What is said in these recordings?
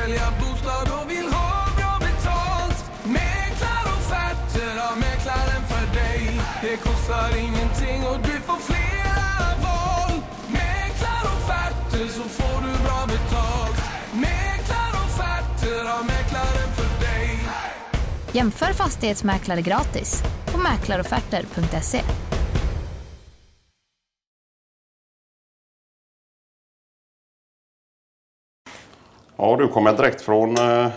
sälja bostad och vill ha bra betalt. Mäklarofferter har mäklaren för dig. Det kostar ingenting och du får flera val. Mäklarofferter så får du bra betalt. Mäklarofferter har mäklaren för dig. Jämför fastighetsmäklare gratis på mäklarofferter.se. Ja, du kommer direkt från... Eh,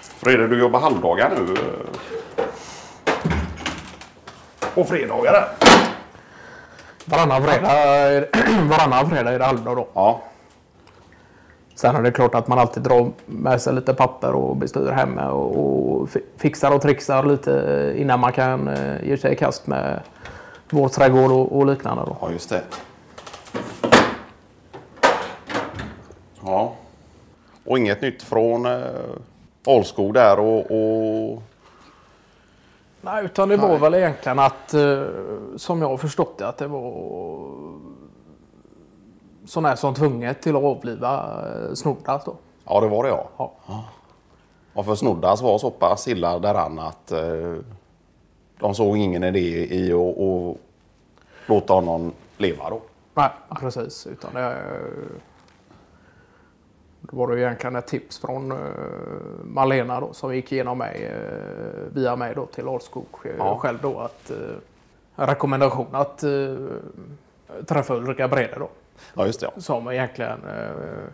Fredrik, du jobbar halvdagar nu. På fredagar där. Varannan fredag, är- varannan fredag är det halvdag då. Ja, Sen är det klart att man alltid drar med sig lite papper och bestyr hemma och, och fi- fixar och trixar lite innan man kan eh, ge sig i kast med vår trädgård och, och liknande. Då. ja just det. Ja. Och inget nytt från eh, Alskog där och... och... Nej, utan det var väl egentligen att, eh, som jag har förstått det, att det var sån här som tvunget till att avliva eh, Snoddas då. Ja, det var det ja. Ja. Ja, för Snoddas var så pass illa däran att eh, de såg ingen idé i att låta honom leva då. Nej, precis. Utan det, då var det ju egentligen ett tips från uh, Malena då, som gick igenom mig, eh, via mig då, till Alskog eh, Ja. själv då. Att, en rekommendation att träffa Ulrika Brede då. Ja, just det. Ja. Som egentligen... eh,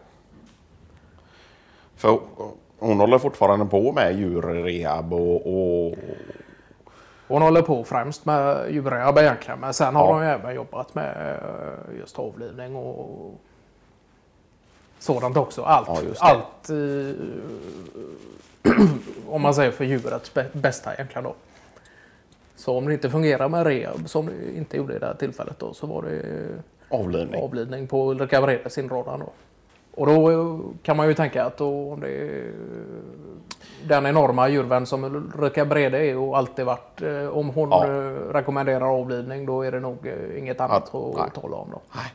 För hon håller fortfarande på med djurrehab och, och hon håller på främst med djurrehab egentligen. Men sen har Ja. hon även jobbat med eh, just avlivning och sådant också. Allt, Ja, allt eh, om man säger för djurets bä- bästa egentligen då. Så om det inte fungerar med rehab som det inte gjorde i det här tillfället då så var det avlivning. avlidning på Ulrika Bredes inrådan då. Och då eh, kan man ju tänka att då, om det är den enorma djurvän som Ulrika Brede är och alltid varit, eh, om hon Ja. eh, rekommenderar avlidning då är det nog eh, inget annat Att- att tala om då. Nej,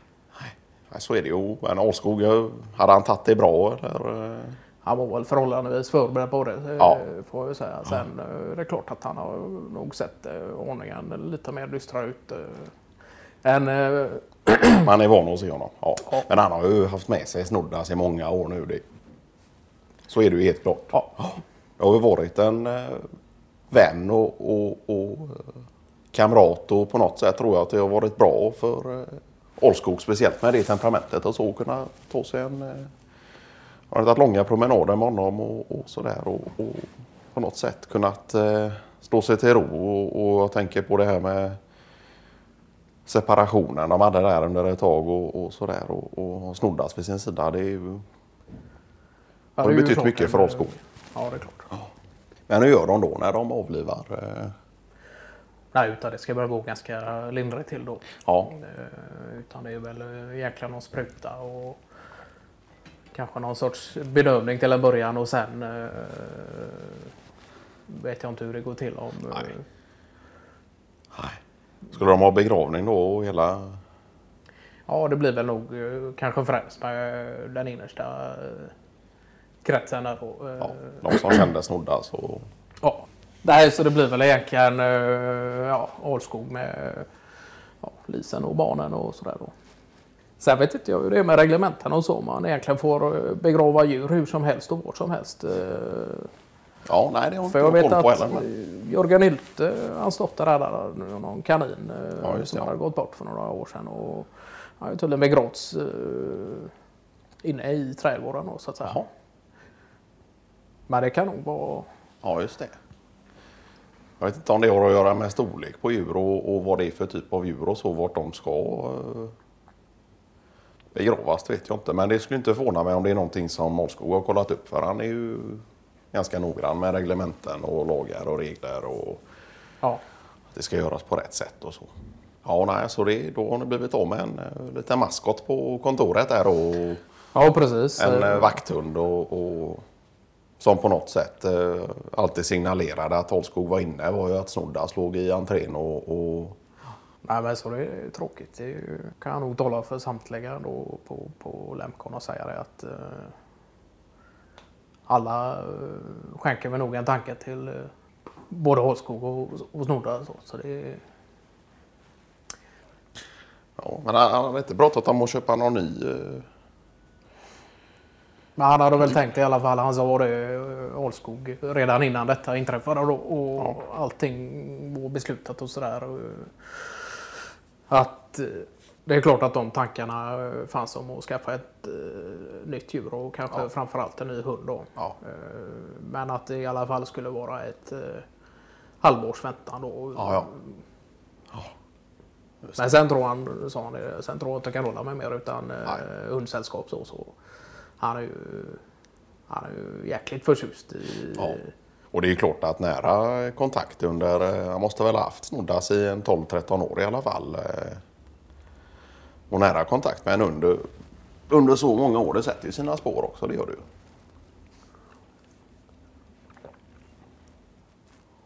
så är det ju. Men Alskog, eh, hade han tagit det bra eller? eh? Han var väl förhållandevis förberedd på det eh, Ja. får jag säga. Sen eh, är det klart att han har nog sett eh, ordningen lite mer dystra ut. eh, än, eh, Man är van att se honom. Ja. Ja. Men han har ju haft med sig Snoddas i många år nu. Det. Så är det ju helt klart. ja, Jag har ju varit en eh, vän och, och, och eh, kamrat och på något sätt tror jag att det har varit bra för eh, Alskog, speciellt med det temperamentet och så kunna ta sig en... Eh, jag har tagit långa promenader med honom och, och sådär och, och på något sätt kunnat eh, slå sig till ro och, och jag tänker på det här med separationen de hade där under ett tag och, och sådär och, och Snoddas vid sin sida. Det är ju, har ju betytt mycket för Alskog. Ja, det är klart. Men hur gör de då när de avlivar? eh, Nej, utan det ska bara gå ganska lindrigt till då. Ja, Eh, Utan det är väl eh, egentligen någon spruta och kanske någon sorts bedövning till en början och sen eh, vet jag inte hur det går till om... eh, Nej. nej. Skulle de ha begravning då och hela... Ja, det blir väl nog eh, kanske främst med den innersta eh, kretsen där då. eh, Ja, de som kände Snoddas och... Ja. Nej, så det blir väl egentligen eh, ja, Alskog med ja, Lisen och barnen och sådär då. Sen vet inte jag hur det är med reglementen och så. Man egentligen får eh, begrava djur hur som helst och vart som helst. eh, Ja, nej det har För inte jag jag vet på att. Men... Jörgen Hylte, hans dotter räddade någon kanin Ja, som det. hade gått bort för några år sedan. Och han har tydligen begravts inne i trädgården då, så att säga. Jaha. Men det kan nog vara... Ja, just det. Jag vet inte om det har att göra med storlek på djur och, och vad det är för typ av djur och så, vart de ska begravas vet jag inte. Men det skulle inte förvåna mig om det är någonting som Målskog har kollat upp för han är ju ganska noggrann med reglementen och lagar och regler och Ja, att det ska göras på rätt sätt och så. Ja, nej, så det, då har ni blivit av med en eh, liten maskot på kontoret där och ja precis. en eh, vakthund och, och som på något sätt eh, alltid signalerade att Holskog var inne var ju att Snoddas låg i entrén och, och Nej, men så det är tråkigt. Det är ju- kan jag nog tala för samtliga då på, på Lemcon och säga det att, eh, alla eh, skänker väl nog en tanke till eh, både Holskog och, och Snodda. Så, så det är, Ja, men han hade inte pratat om att köpa någon ny. Eh, men han hade väl tänkt i alla fall, han sa det, eh, Holskog, redan innan detta inträffade då, och allting var beslutat och sådär. och, eh, Att eh, det är klart att de tankarna eh, fanns om att skaffa ett eh, nytt djur och kanske Ja. framförallt en ny hund då. Ja. Eh, Men att det i alla fall skulle vara ett eh, halvårs väntan då. Ja, ja. Men sen tror han, sa han sen tror jag inte jag kan hålla mig mer utan eh, Nej. hundsällskap så. så. Han är ju, han är ju jäkligt förtjust i... Ja. Och det är ju klart att nära kontakt under, eh, han måste väl ha haft Snoddas i en 12-13 år i alla fall. eh, Och nära kontakt med en under, under så många år, det sätter ju sina spår också, det gör det ju.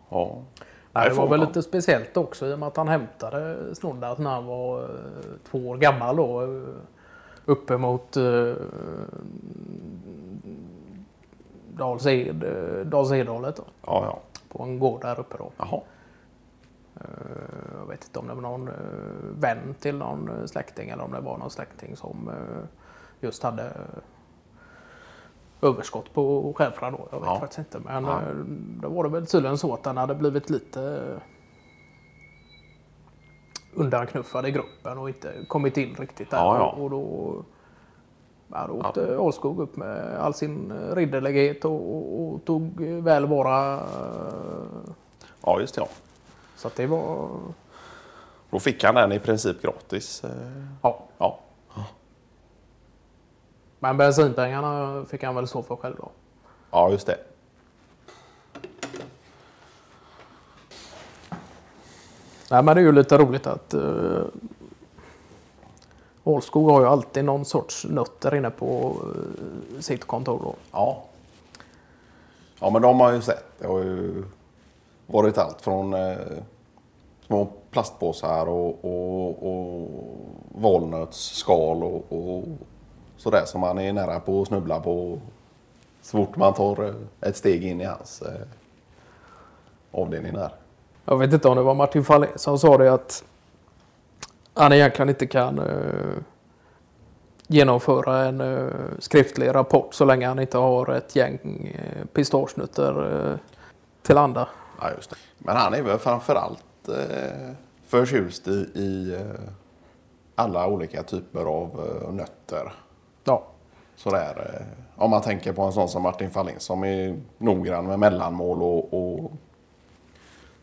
Ja. Nej, det var väl lite speciellt också i och med att han hämtade Snoddas när han var eh, två år gammal då. Eh, Uppe mot eh, Dals-Ed, eh, Dals-Edalet då. Ja, ja. På en gård där uppe då. Jaha. Eh, Jag vet inte om det var någon eh, vän till någon släkting eller om det var någon släkting som just hade överskott på schäfrar då. Jag vet Ja. faktiskt inte. Men Ja. då var det väl tydligen så att den hade blivit lite undanknuffad i gruppen och inte kommit in riktigt där. Ja, ja. Och då, ja, då åkte Alskog upp med all sin ridderlighet och, och, och tog väl vara. eh, Ja, just det. Ja. Så det var... Då fick han den i princip gratis. eh, Ja. Ja. Men bensinpengarna fick han väl stå för själv då. Ja, just det. Nej, men det är ju lite roligt att uh, Ålskog har ju alltid någon sorts nötter inne på uh, sitt kontor då. Ja. Ja, men de har man ju sett. Det har ju varit allt från uh, små plastpåsar och, och, och valnötsskal och, och sådär som man är nära på att snubbla på så fort man tar ett steg in i hans eh, avdelning där. Jag vet inte om det var Martin Fahlén som sa det att han egentligen inte kan eh, genomföra en eh, skriftlig rapport så länge han inte har ett gäng uh, pistagenötter uh, till anda. Ja, just det. Men han är väl framförallt eh, förtjust i, i eh, alla olika typer av eh, nötter. Ja, Sådär, eh, om man tänker på en sån som Martin Fahlin som är noggrann med mellanmål och, och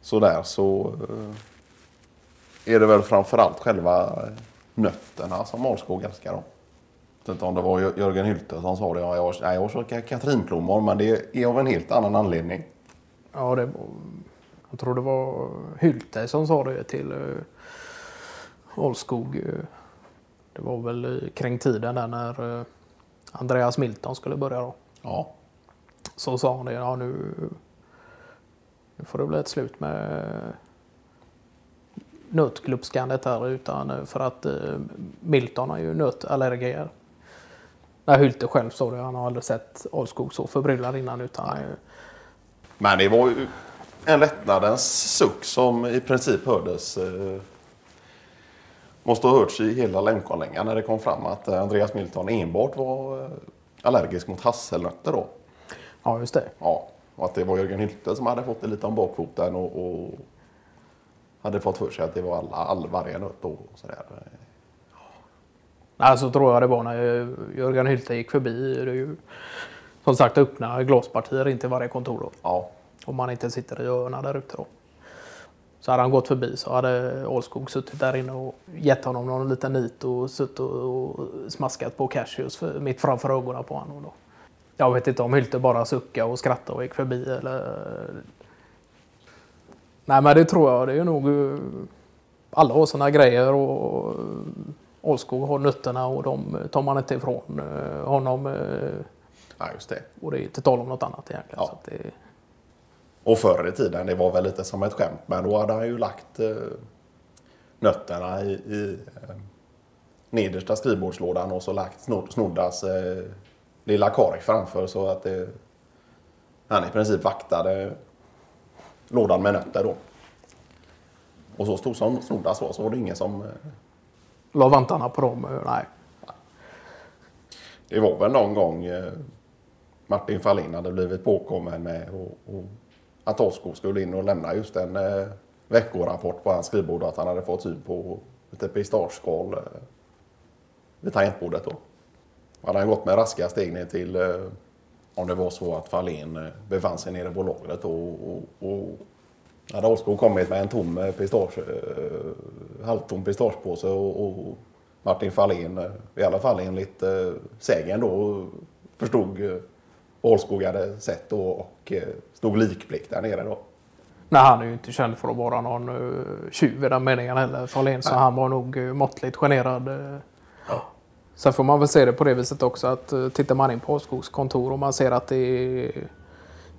sådär så eh, är det väl framförallt själva eh, nötterna som Alskog älskar. Då. Jag vet inte om det var Jö- Jörgen Hylte som sa det. Ja, jag, nej, jag käkar katrinplommon men det är av en helt annan anledning. ja det var, jag tror det var Hylte som sa det till eh, det var väl kring tiden där när Andreas Milton skulle börja då. Ja, Så sa han det, ja nu, nu får det bli ett slut med nötglupskandet här utan eh, för att eh, Milton har ju nötallergier. Nej, Hylte själv sa det, han har aldrig sett Alskog så förbryllad innan utan eh, Men det var ju en lättnadens suck som i princip hördes. Eh, måste ha hörts i hela Lemkonlängan när det kom fram att eh, Andreas Milton enbart var eh, allergisk mot hasselnötter. Då. ja just det. Ja, och att det var Jörgen Hylte som hade fått det lite om bakfoten och, och hade fått för sig att det var alla, all, varje nöt. Och sådär. Nej, så tror jag det var när Jörgen Hylte gick förbi. Det är ju som sagt öppna glaspartier in till varje kontor då. Ja, Om man inte sitter i öarna där ute då. Så hade han gått förbi så hade Ålskog suttit där inne och gett honom någon liten nit och suttit och, smaskat på cashews mitt framför ögonen på honom. Då. Jag vet inte om Hylte bara suckade och skrattade och gick förbi eller... Nej men det tror jag. Det är nog... eh, Alla har sina grejer och Ålskog har nötterna och de tar man inte ifrån eh, honom. eh, ja, just det. Och det är inte tal om något annat egentligen. Ja. Så det, Och förr i tiden, det var väl lite som ett skämt, men då hade han ju lagt eh, nötterna i, i eh, nedersta skrivbordslådan och så lagt snod, Snoddas eh, lilla korg framför så att det han i princip vaktade lådan med nötter då. Och så stod som Snoddas var så var det ingen som... eh, La vantarna på dem? eh, Nej. Det var väl någon gång eh, Martin Fahlin hade blivit påkommen med och, och att Oskog skulle in och lämna just en eh, veckorapport på hans skrivbord att han hade fått syn på lite pistageskal eh, vid tangentbordet då. Han hade gått med raska steg ner till eh, om det var så att Fahlin eh, befann sig nere på lagret och, och, och hade Oskog kommit med en tom eh, pistage, halvtom pistagepåse och, och Martin Fahlin, eh, i alla fall enligt eh, sägen då, förstod Olskog hade sett då och stod likblick där nere då. Nej, han är ju inte känd för att vara någon tjuv i den meningen heller, Fahlin. Så han var nog måttligt generad. Sen får man väl se det på det viset också att eh, tittar man in på Åskogs kontor och man ser att det är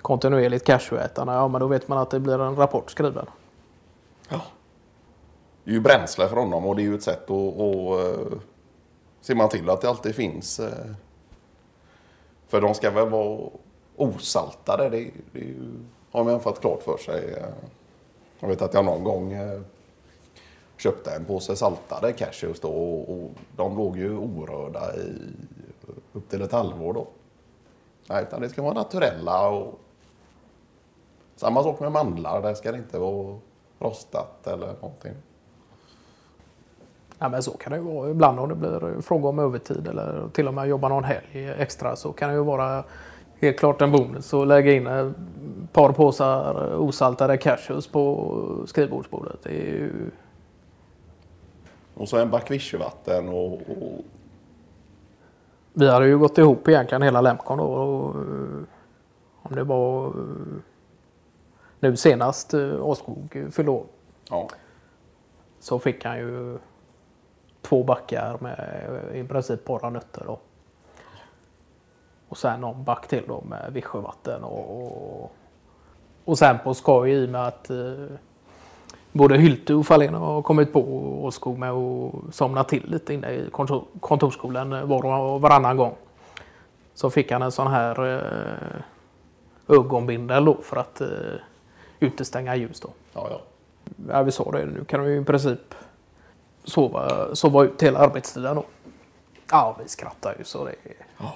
kontinuerligt cashevätarna, ja men då vet man att det blir en rapport skriven. Det är ju bränsle för honom och det är ju ett sätt att, att eh, ser man till att det alltid finns. Eh, för de ska väl vara osaltade. Det, det är ju, har man fått klart för sig. Jag vet att jag någon gång köpte en påse saltade cashews då och, och de låg ju orörda i upp till ett halvår då. Nej, utan det ska vara naturella och samma sak med mandlar. Där ska det inte vara rostat eller någonting. Ja, men så kan det ju vara. Ibland om det blir fråga om övertid eller till och med jobba någon helg extra så kan det ju vara helt klart en bonus att lägga in ett par påsar osaltade cashews på skrivbordsbordet. Det är ju... Och så en back vichyvatten och, och Vi hade ju gått ihop egentligen hela Lemcon då. Och, eh, om det var eh, nu senast eh, Åskog fyllde år ja, så fick han ju två backar med i princip bara nötter. Då. Och sen någon back till då med vichyvatten. Och, och, och sen på skoj i och med att både Hylte och Fahlén har kommit på Åskog med att somna till lite inne i kontor, kontorsskolan eh, var och varannan gång. Så fick han en sån här eh, ögonbindel då för att eh, utestänga ljus. Då. ja, ja. Ja, vi sa det. Nu kan ju i princip sova, sova ut hela arbetstiden då. Ja, vi skrattar ju så det ja.